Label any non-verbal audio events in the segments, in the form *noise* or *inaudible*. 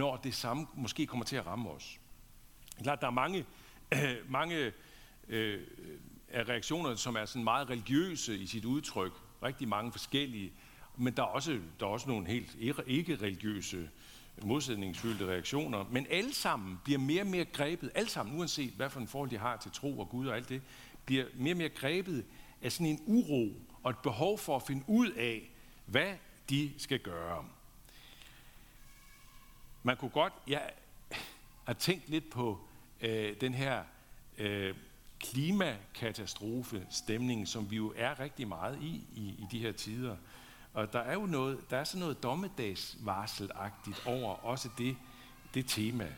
når det samme måske kommer til at ramme os. Klart, der er mange, øh, *clears throat* mange øh, af reaktionerne, som er sådan meget religiøse i sit udtryk. Rigtig mange forskellige. Men der er også, der er også nogle helt ikke-religiøse, modsætningsfyldte reaktioner. Men alle sammen bliver mere og mere grebet, alle sammen, uanset hvad for en forhold de har til tro og Gud og alt det, bliver mere og mere grebet af sådan en uro og et behov for at finde ud af, hvad de skal gøre. Man kunne godt, jeg har tænkt lidt på øh, den her øh, klimakatastrofe stemning, som vi jo er rigtig meget i, i i de her tider. Og der er jo noget, der er sådan noget dommedagsvarselagtigt over også det, det tema.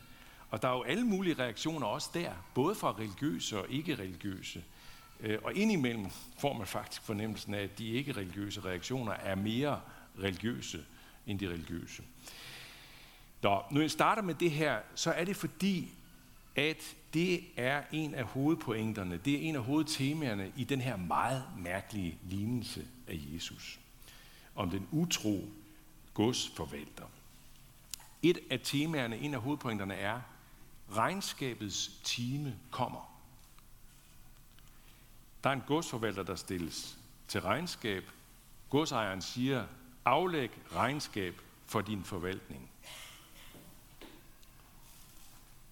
Og der er jo alle mulige reaktioner også der, både fra religiøse og ikke-religiøse. Øh, og indimellem får man faktisk fornemmelsen af, at de ikke-religiøse reaktioner er mere religiøse end de religiøse. Nå, når jeg starter med det her, så er det fordi, at det er en af hovedpointerne, det er en af hovedtemaerne i den her meget mærkelige lignelse af Jesus. Om den utro godsforvalter. Et af temaerne, en af hovedpointerne er, regnskabets time kommer. Der er en godsforvalter, der stilles til regnskab. Godsejeren siger, aflæg regnskab for din forvaltning.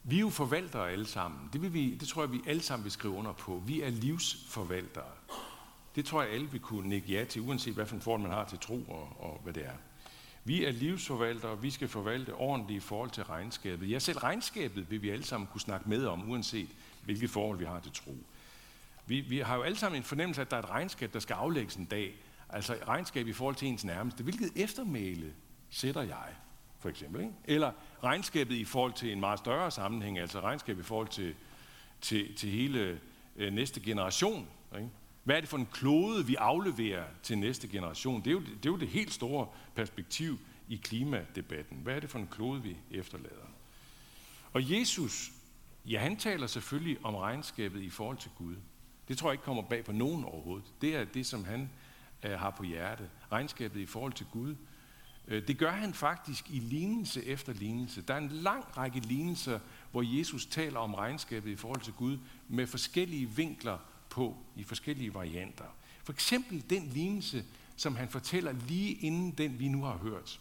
Vi er jo forvaltere alle sammen. Det, vil vi, det tror jeg, vi alle sammen vil skrive under på. Vi er livsforvaltere. Det tror jeg, alle vil kunne nikke ja til, uanset hvad for en forhold man har til tro og, og hvad det er. Vi er livsforvaltere, og vi skal forvalte ordentligt i forhold til regnskabet. Ja, selv regnskabet vil vi alle sammen kunne snakke med om, uanset hvilket forhold vi har til tro. Vi, vi har jo alle sammen en fornemmelse af, at der er et regnskab, der skal aflægges en dag. Altså regnskab i forhold til ens nærmeste. Hvilket eftermæle sætter jeg, for eksempel? Ikke? Eller regnskabet i forhold til en meget større sammenhæng, altså regnskabet i forhold til, til, til hele øh, næste generation. Ikke? Hvad er det for en klode, vi afleverer til næste generation? Det er, jo, det er jo det helt store perspektiv i klimadebatten. Hvad er det for en klode, vi efterlader? Og Jesus, ja, han taler selvfølgelig om regnskabet i forhold til Gud. Det tror jeg ikke kommer bag på nogen overhovedet. Det er det, som han øh, har på hjerte. Regnskabet i forhold til Gud. Øh, det gør han faktisk i lignelse efter lignelse. Der er en lang række lignelser, hvor Jesus taler om regnskabet i forhold til Gud med forskellige vinkler på, i forskellige varianter. For eksempel den lignelse, som han fortæller lige inden den, vi nu har hørt.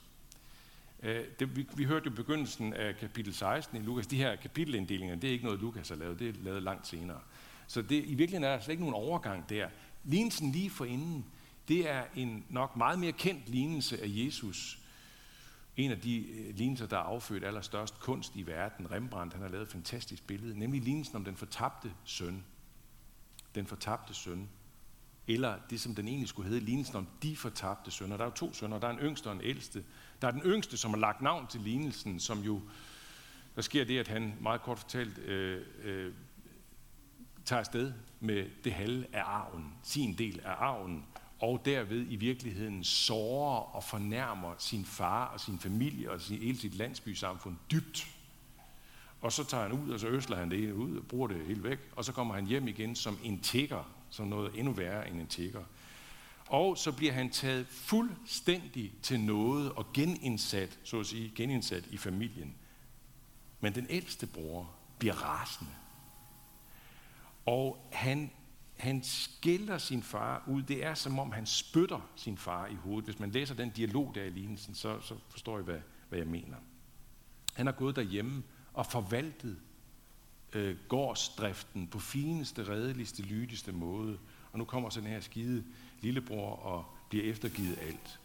Øh, det, vi, vi hørte jo begyndelsen af kapitel 16 i Lukas. De her kapitelinddelinger, det er ikke noget, Lukas har lavet. Det er lavet langt senere. Så det, i virkeligheden er der slet ikke nogen overgang der. Lignelsen lige for inden, det er en nok meget mere kendt lignelse af Jesus. En af de øh, lignelser, der er affødt allerstørst kunst i verden. Rembrandt, han har lavet et fantastisk billede, nemlig lignelsen om den fortabte søn. Den fortabte søn. Eller det, som den egentlig skulle hedde, lignelsen om de fortabte sønner. Der er jo to sønner, der er en yngste og en ældste. Der er den yngste, som har lagt navn til lignelsen, som jo, der sker det, at han meget kort fortalt øh, øh, tager afsted med det halve af arven, sin del af arven, og derved i virkeligheden sårer og fornærmer sin far og sin familie og sin, hele sit landsbysamfund dybt. Og så tager han ud, og så øsler han det ud og bruger det helt væk, og så kommer han hjem igen som en tigger, som noget endnu værre end en tigger. Og så bliver han taget fuldstændig til noget og genindsat, så at sige, genindsat i familien. Men den ældste bror bliver rasende. Og han, han skiller sin far ud. Det er som om han spytter sin far i hovedet. Hvis man læser den dialog der i lignelsen, så, så forstår I, hvad, hvad jeg mener. Han har gået derhjemme og forvaltet øh, gårdsdriften på fineste, redeligste, lydigste måde. Og nu kommer så den her skide lillebror og bliver eftergivet alt.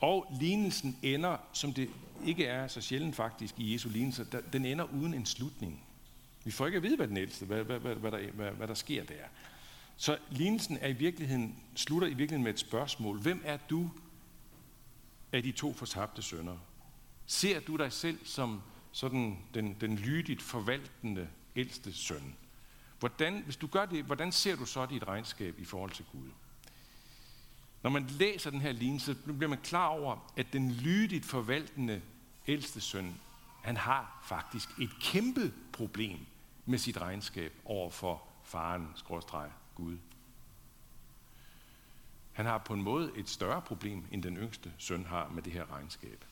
Og lignelsen ender, som det ikke er så sjældent faktisk i Jesu lignelser, den ender uden en slutning. Vi får ikke at vide, hvad den ældste, hvad, hvad, hvad, hvad, der, hvad, hvad der sker der. Så lignelsen er i virkeligheden, slutter i virkeligheden med et spørgsmål. Hvem er du af de to fortabte sønner? Ser du dig selv som sådan den, den lydigt forvaltende ældste søn? Hvordan, hvis du gør det, hvordan ser du så dit regnskab i forhold til Gud? Når man læser den her lignelse, bliver man klar over, at den lydigt forvaltende ældste søn, han har faktisk et kæmpe problem med sit regnskab over for faren, skråstreg, Gud. Han har på en måde et større problem, end den yngste søn har med det her regnskab.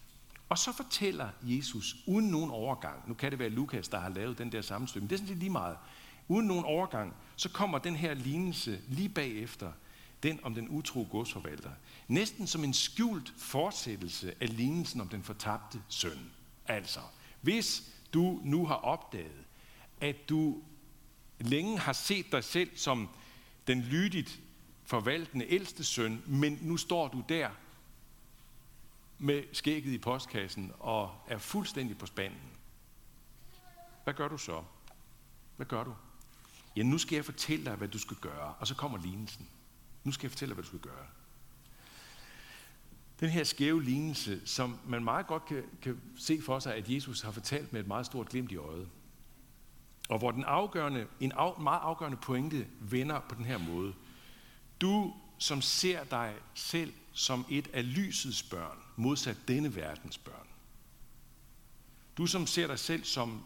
Og så fortæller Jesus, uden nogen overgang, nu kan det være Lukas, der har lavet den der sammenstød, men det er sådan lige meget, uden nogen overgang, så kommer den her lignelse lige bagefter, den om den utro godsforvalter. Næsten som en skjult fortsættelse af lignelsen om den fortabte søn. Altså, hvis du nu har opdaget, at du længe har set dig selv som den lydigt forvaltende ældste søn, men nu står du der med skægget i postkassen og er fuldstændig på spanden. Hvad gør du så? Hvad gør du? Ja, nu skal jeg fortælle dig, hvad du skal gøre. Og så kommer lignelsen. Nu skal jeg fortælle dig, hvad du skal gøre. Den her skæve lignelse, som man meget godt kan, kan se for sig, at Jesus har fortalt med et meget stort glimt i øjet. Og hvor den afgørende, en af, meget afgørende pointe vender på den her måde. Du, som ser dig selv som et af lysets børn, modsat denne verdens børn. Du, som ser dig selv som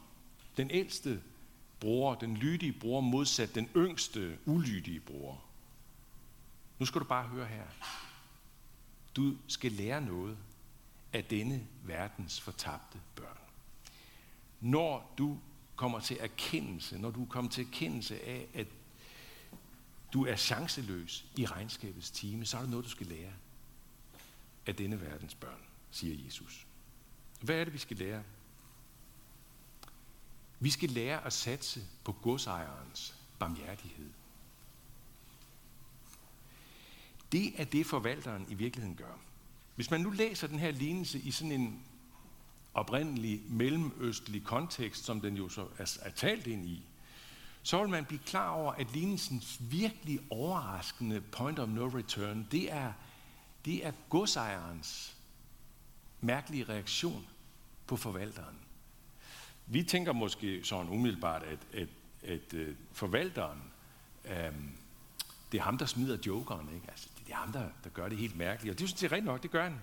den ældste bror, den lydige bror, modsat den yngste, ulydige bror. Nu skal du bare høre her. Du skal lære noget af denne verdens fortabte børn. Når du kommer til erkendelse, når du kommer til erkendelse af, at du er chanceløs i regnskabets time, så er det noget, du skal lære af denne verdens børn, siger Jesus. Hvad er det, vi skal lære? Vi skal lære at satse på godsejerens barmhjertighed. Det er det, forvalteren i virkeligheden gør. Hvis man nu læser den her lignelse i sådan en oprindelig mellemøstlig kontekst, som den jo så er, er talt ind i, så vil man blive klar over, at lignelsens virkelig overraskende point of no return, det er, det er godsejerens mærkelige reaktion på forvalteren. Vi tænker måske sådan umiddelbart, at, at, at, at forvalteren, øhm, det er ham, der smider jokeren. Ikke? Altså, det er ham, der, der gør det helt mærkeligt. Og det synes jeg rigtig nok, det gør han.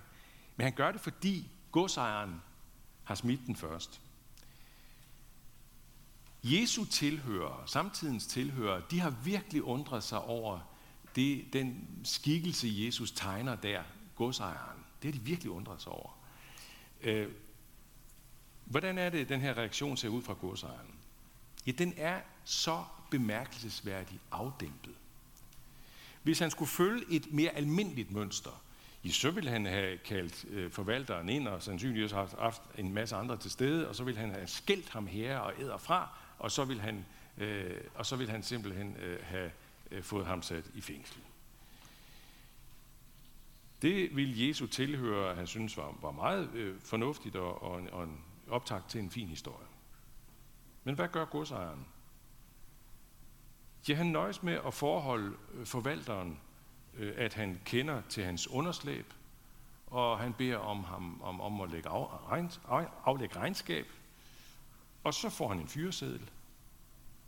Men han gør det, fordi godsejeren har smidt den først. Jesu tilhører, samtidens tilhører, de har virkelig undret sig over det, den skikkelse, Jesus tegner der, godsejeren. Det har de virkelig undret sig over. Øh, hvordan er det, den her reaktion ser ud fra godsejeren? Ja, den er så bemærkelsesværdigt afdæmpet. Hvis han skulle følge et mere almindeligt mønster, i så ville han have kaldt øh, forvalteren ind, og sandsynligvis har haft en masse andre til stede, og så ville han have skældt ham her og æder fra, og så ville han, øh, og så ville han simpelthen øh, have øh, fået ham sat i fængsel. Det ville Jesu tilhøre, han synes var, var meget øh, fornuftigt og, og, en, og en optakt til en fin historie. Men hvad gør godsejeren? Ja, han nøjes med at forholde øh, forvalteren, Øh, at han kender til hans underslæb, og han beder om ham om, om at lægge af, af, aflægge regnskab, og så får han en fyreseddel.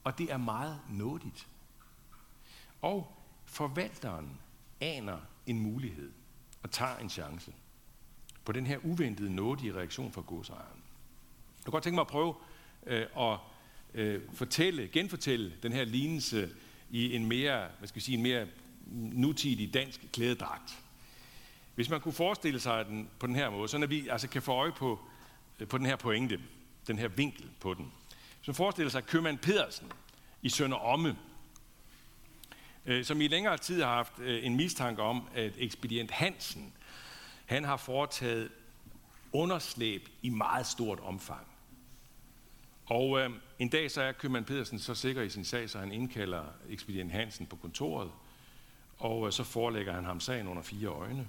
Og det er meget nådigt. Og forvalteren aner en mulighed og tager en chance på den her uventede nådige reaktion fra godsejeren. Jeg kan godt tænke mig at prøve øh, at øh, fortælle, genfortælle den her lignelse i en mere, hvad skal vi sige, en mere nutidig dansk klædedragt. Hvis man kunne forestille sig den på den her måde, så når vi altså kan få øje på, øh, på den her pointe, den her vinkel på den. Hvis man forestiller sig købmand Pedersen i Sønder Omme, øh, som i længere tid har haft øh, en mistanke om, at ekspedient Hansen, han har foretaget underslæb i meget stort omfang. Og øh, en dag så er købmand Pedersen så sikker i sin sag, så han indkalder ekspedient Hansen på kontoret, og øh, så forelægger han ham sagen under fire øjne.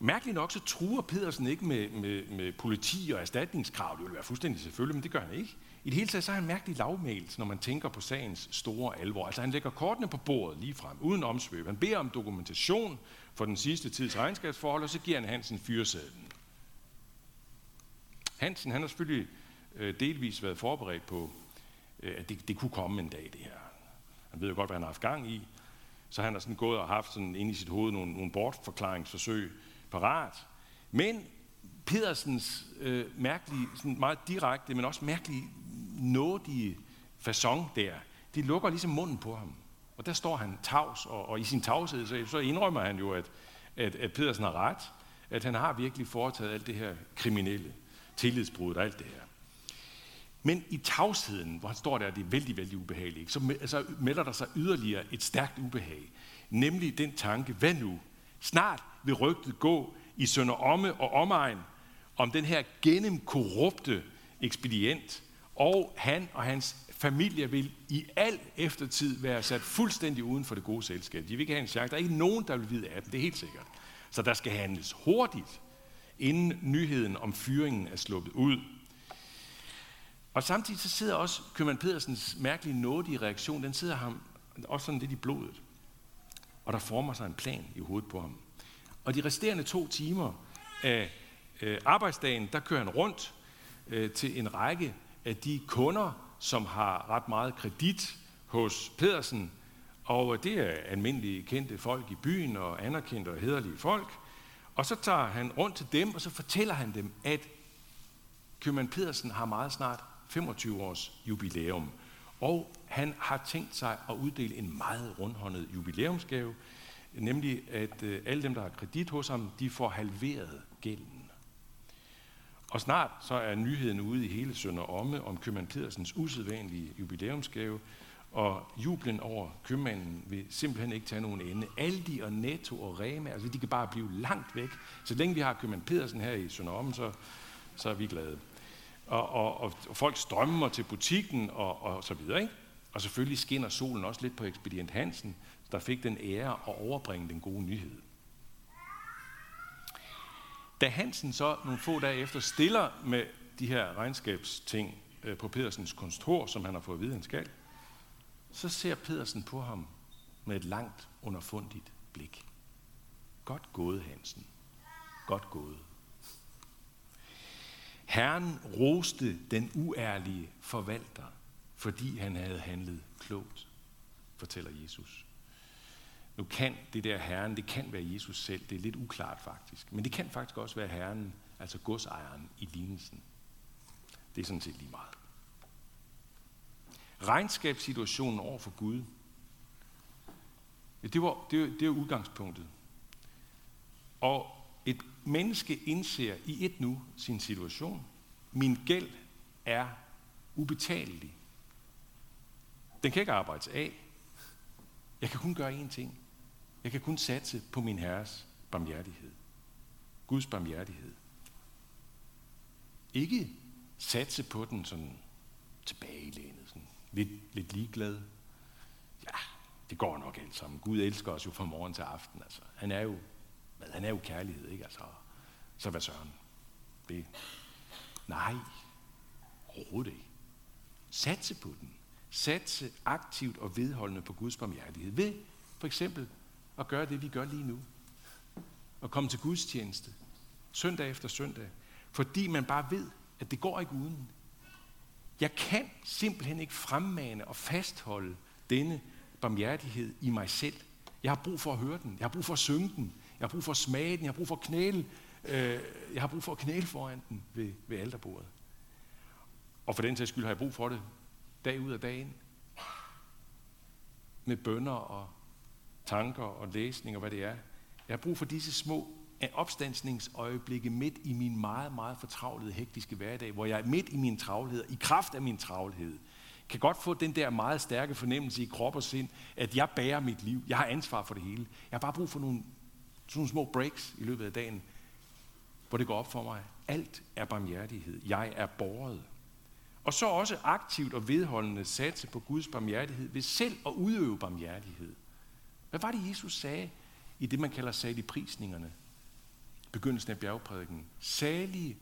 Mærkeligt nok, så truer Pedersen ikke med, med, med politi og erstatningskrav. Det ville være fuldstændig selvfølgelig, men det gør han ikke. I det hele taget så er han mærkelig lavmælt, når man tænker på sagens store alvor. Altså han lægger kortene på bordet lige frem, uden omsvøb. Han beder om dokumentation for den sidste tids regnskabsforhold, og så giver han Hansen fyresedlen. Hansen han har selvfølgelig øh, delvis været forberedt på, øh, at det, det kunne komme en dag, det her. Han ved jo godt, hvad han har haft gang i. Så han har sådan gået og haft sådan inde i sit hoved nogle, nogle bortforklaringsforsøg parat. Men Pedersens øh, mærkelige, sådan meget direkte, men også mærkelige, nådige façon der, det lukker ligesom munden på ham. Og der står han tavs, og, og i sin tavshed, så, så indrømmer han jo, at, at, at Pedersen har ret. at han har virkelig foretaget alt det her kriminelle, tillidsbrud og alt det her. Men i tavsheden, hvor han står der, det er vældig, vældig ubehageligt, så altså, melder der sig yderligere et stærkt ubehag. Nemlig den tanke, hvad nu? Snart vil rygtet gå i Sønder Omme og omegn om den her gennemkorrupte ekspedient, og han og hans familie vil i al eftertid være sat fuldstændig uden for det gode selskab. De vil ikke have en chance. Der er ikke nogen, der vil vide af dem, det er helt sikkert. Så der skal handles hurtigt, inden nyheden om fyringen er sluppet ud. Og samtidig så sidder også Købmann Pedersens mærkelige nådige reaktion, den sidder ham også sådan lidt i blodet. Og der former sig en plan i hovedet på ham. Og de resterende to timer af øh, arbejdsdagen, der kører han rundt øh, til en række af de kunder, som har ret meget kredit hos Pedersen. Og øh, det er almindelige kendte folk i byen og anerkendte og hederlige folk. Og så tager han rundt til dem, og så fortæller han dem, at Købmann Pedersen har meget snart 25 års jubilæum. Og han har tænkt sig at uddele en meget rundhåndet jubilæumsgave, nemlig at øh, alle dem, der har kredit hos ham, de får halveret gælden. Og snart så er nyheden ude i hele Sønder Omme om købmand Pedersens usædvanlige jubilæumsgave, og jublen over købmanden vil simpelthen ikke tage nogen ende. Aldi og Netto og Rema, altså de kan bare blive langt væk. Så længe vi har købmand Pedersen her i Sønder Omme, så, så er vi glade. Og, og, og, og folk strømmer til butikken og, og så videre. Ikke? Og selvfølgelig skinner solen også lidt på ekspedient Hansen, der fik den ære at overbringe den gode nyhed. Da Hansen så nogle få dage efter stiller med de her regnskabsting øh, på Pedersens kontor, som han har fået at vide, han skal, så ser Pedersen på ham med et langt underfundigt blik. Godt gået, Hansen. Godt gået. Herren roste den uærlige forvalter, fordi han havde handlet klogt, fortæller Jesus. Nu kan det der herren, det kan være Jesus selv, det er lidt uklart faktisk. Men det kan faktisk også være herren, altså godsejeren i lignelsen. Det er sådan set lige meget. Regnskabssituationen over for Gud, det, var, det, det var udgangspunktet. Og menneske indser i et nu sin situation. Min gæld er ubetalelig. Den kan ikke arbejdes af. Jeg kan kun gøre én ting. Jeg kan kun satse på min herres barmhjertighed. Guds barmhjertighed. Ikke satse på den sådan tilbagelænet, sådan lidt, lidt ligeglad. Ja, det går nok alt sammen. Gud elsker os jo fra morgen til aften. Altså. Han er jo, men han er jo kærlighed, ikke? Altså, så hvad søren? Det. Nej, overhovedet ikke. Satse på den. Satse aktivt og vedholdende på Guds barmhjertighed. Ved for eksempel at gøre det, vi gør lige nu. Og komme til Guds tjeneste. Søndag efter søndag. Fordi man bare ved, at det går ikke uden. Jeg kan simpelthen ikke fremmane og fastholde denne barmhjertighed i mig selv. Jeg har brug for at høre den. Jeg har brug for at synge den. Jeg har brug for at smage den. Jeg har brug for at knæle. Øh, jeg har brug for at knæle foran den ved, ved alterbordet. Og for den sags skyld har jeg brug for det dag ud af dagen. Med bønder og tanker og læsning og hvad det er. Jeg har brug for disse små opstandsningsøjeblikke midt i min meget, meget fortravlede, hektiske hverdag, hvor jeg midt i min travlhed, i kraft af min travlhed, kan godt få den der meget stærke fornemmelse i krop og sind, at jeg bærer mit liv. Jeg har ansvar for det hele. Jeg har bare brug for nogle, sådan nogle små breaks i løbet af dagen, hvor det går op for mig. Alt er barmhjertighed. Jeg er borget. Og så også aktivt og vedholdende satse på Guds barmhjertighed ved selv at udøve barmhjertighed. Hvad var det, Jesus sagde i det, man kalder saligprisningerne? Begyndelsen af bjergprædiken. Salige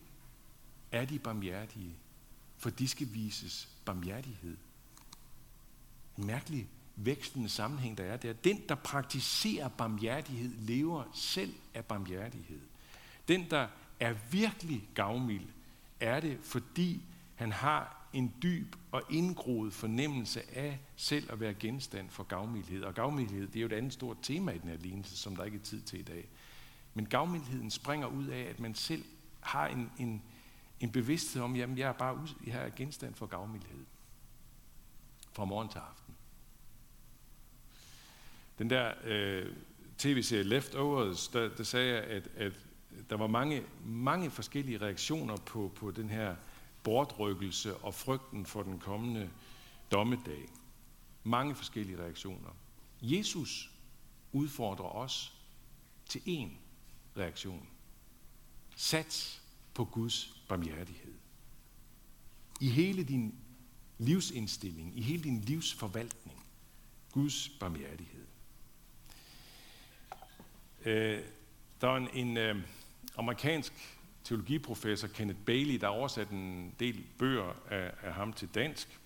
er de barmhjertige, for de skal vises barmhjertighed. En mærkelig vækstende sammenhæng, der er der. Den, der praktiserer barmhjertighed, lever selv af barmhjertighed. Den, der er virkelig gavmild, er det, fordi han har en dyb og indgroet fornemmelse af selv at være genstand for gavmildhed. Og gavmildhed, det er jo et andet stort tema i den her lignelse, som der ikke er tid til i dag. Men gavmildheden springer ud af, at man selv har en, en, en bevidsthed om, jamen jeg er bare jeg er genstand for gavmildhed. Fra morgen til aften. Den der øh, tv-serie Leftovers, der, der sagde jeg, at, at der var mange, mange forskellige reaktioner på, på den her bortrykkelse og frygten for den kommende dommedag. Mange forskellige reaktioner. Jesus udfordrer os til én reaktion. Sats på Guds barmhjertighed. I hele din livsindstilling, i hele din livsforvaltning. Guds barmhjertighed. Øh, der er en, en øh, amerikansk teologiprofessor, Kenneth Bailey, der har oversat en del bøger af, af ham til dansk.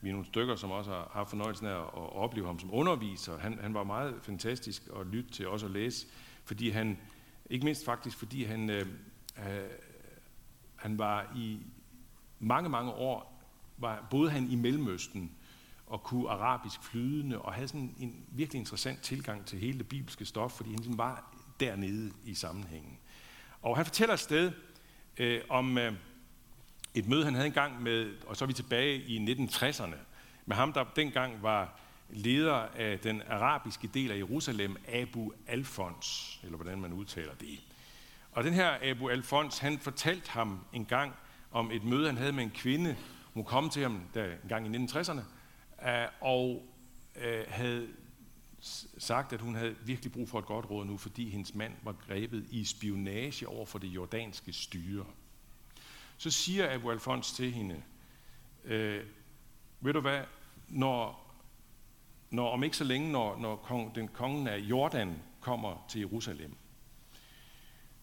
Vi er nogle stykker, som også har haft fornøjelsen af at opleve ham som underviser. Han, han var meget fantastisk at lytte til, også at læse, fordi han, ikke mindst faktisk, fordi han, øh, øh, han var i mange, mange år, var, boede han i Mellemøsten, og kunne arabisk flydende, og havde sådan en virkelig interessant tilgang til hele det bibelske stof, fordi han ligesom var dernede i sammenhængen. Og han fortæller et sted øh, om øh, et møde, han havde engang med, og så er vi tilbage i 1960'erne, med ham, der dengang var leder af den arabiske del af Jerusalem, Abu Alfons, eller hvordan man udtaler det. Og den her Abu Alfons, han fortalte ham en gang om et møde, han havde med en kvinde. Hun kom til ham der en gang i 1960'erne, Øh, og øh, havde sagt, at hun havde virkelig brug for et godt råd nu, fordi hendes mand var grebet i spionage over for det jordanske styre. Så siger Abu Alfons til hende, øh, ved du hvad, når, når om ikke så længe, når, når kong, den kongen af Jordan kommer til Jerusalem,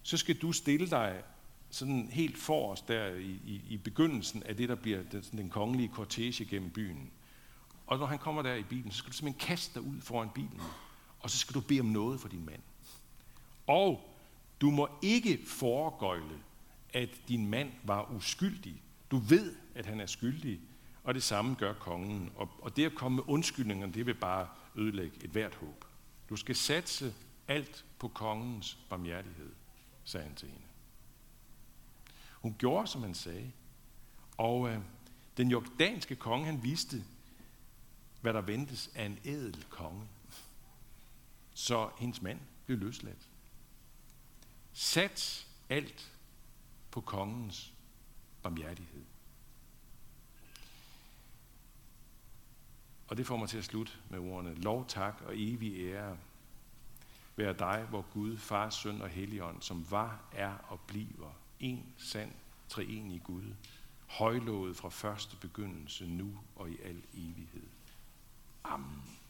så skal du stille dig sådan helt forrest der i, i, i begyndelsen af det, der bliver den, den kongelige kortege gennem byen. Og når han kommer der i bilen, så skal du simpelthen kaste dig ud foran bilen, og så skal du bede om noget for din mand. Og du må ikke foregøjle, at din mand var uskyldig. Du ved, at han er skyldig, og det samme gør kongen. Og, og det at komme med undskyldninger, det vil bare ødelægge et hvert håb. Du skal satse alt på kongens barmhjertighed, sagde han til hende. Hun gjorde, som han sagde. Og øh, den jordanske konge, han viste, hvad der ventes af en ædel konge. Så hendes mand blev løsladt. Sat alt på kongens barmhjertighed. Og det får mig til at slutte med ordene, lov, tak og evig ære være dig, hvor Gud, Far, Søn og Helligånd, som var, er og bliver en sand treenig Gud, højlået fra første begyndelse, nu og i al evighed. Amen.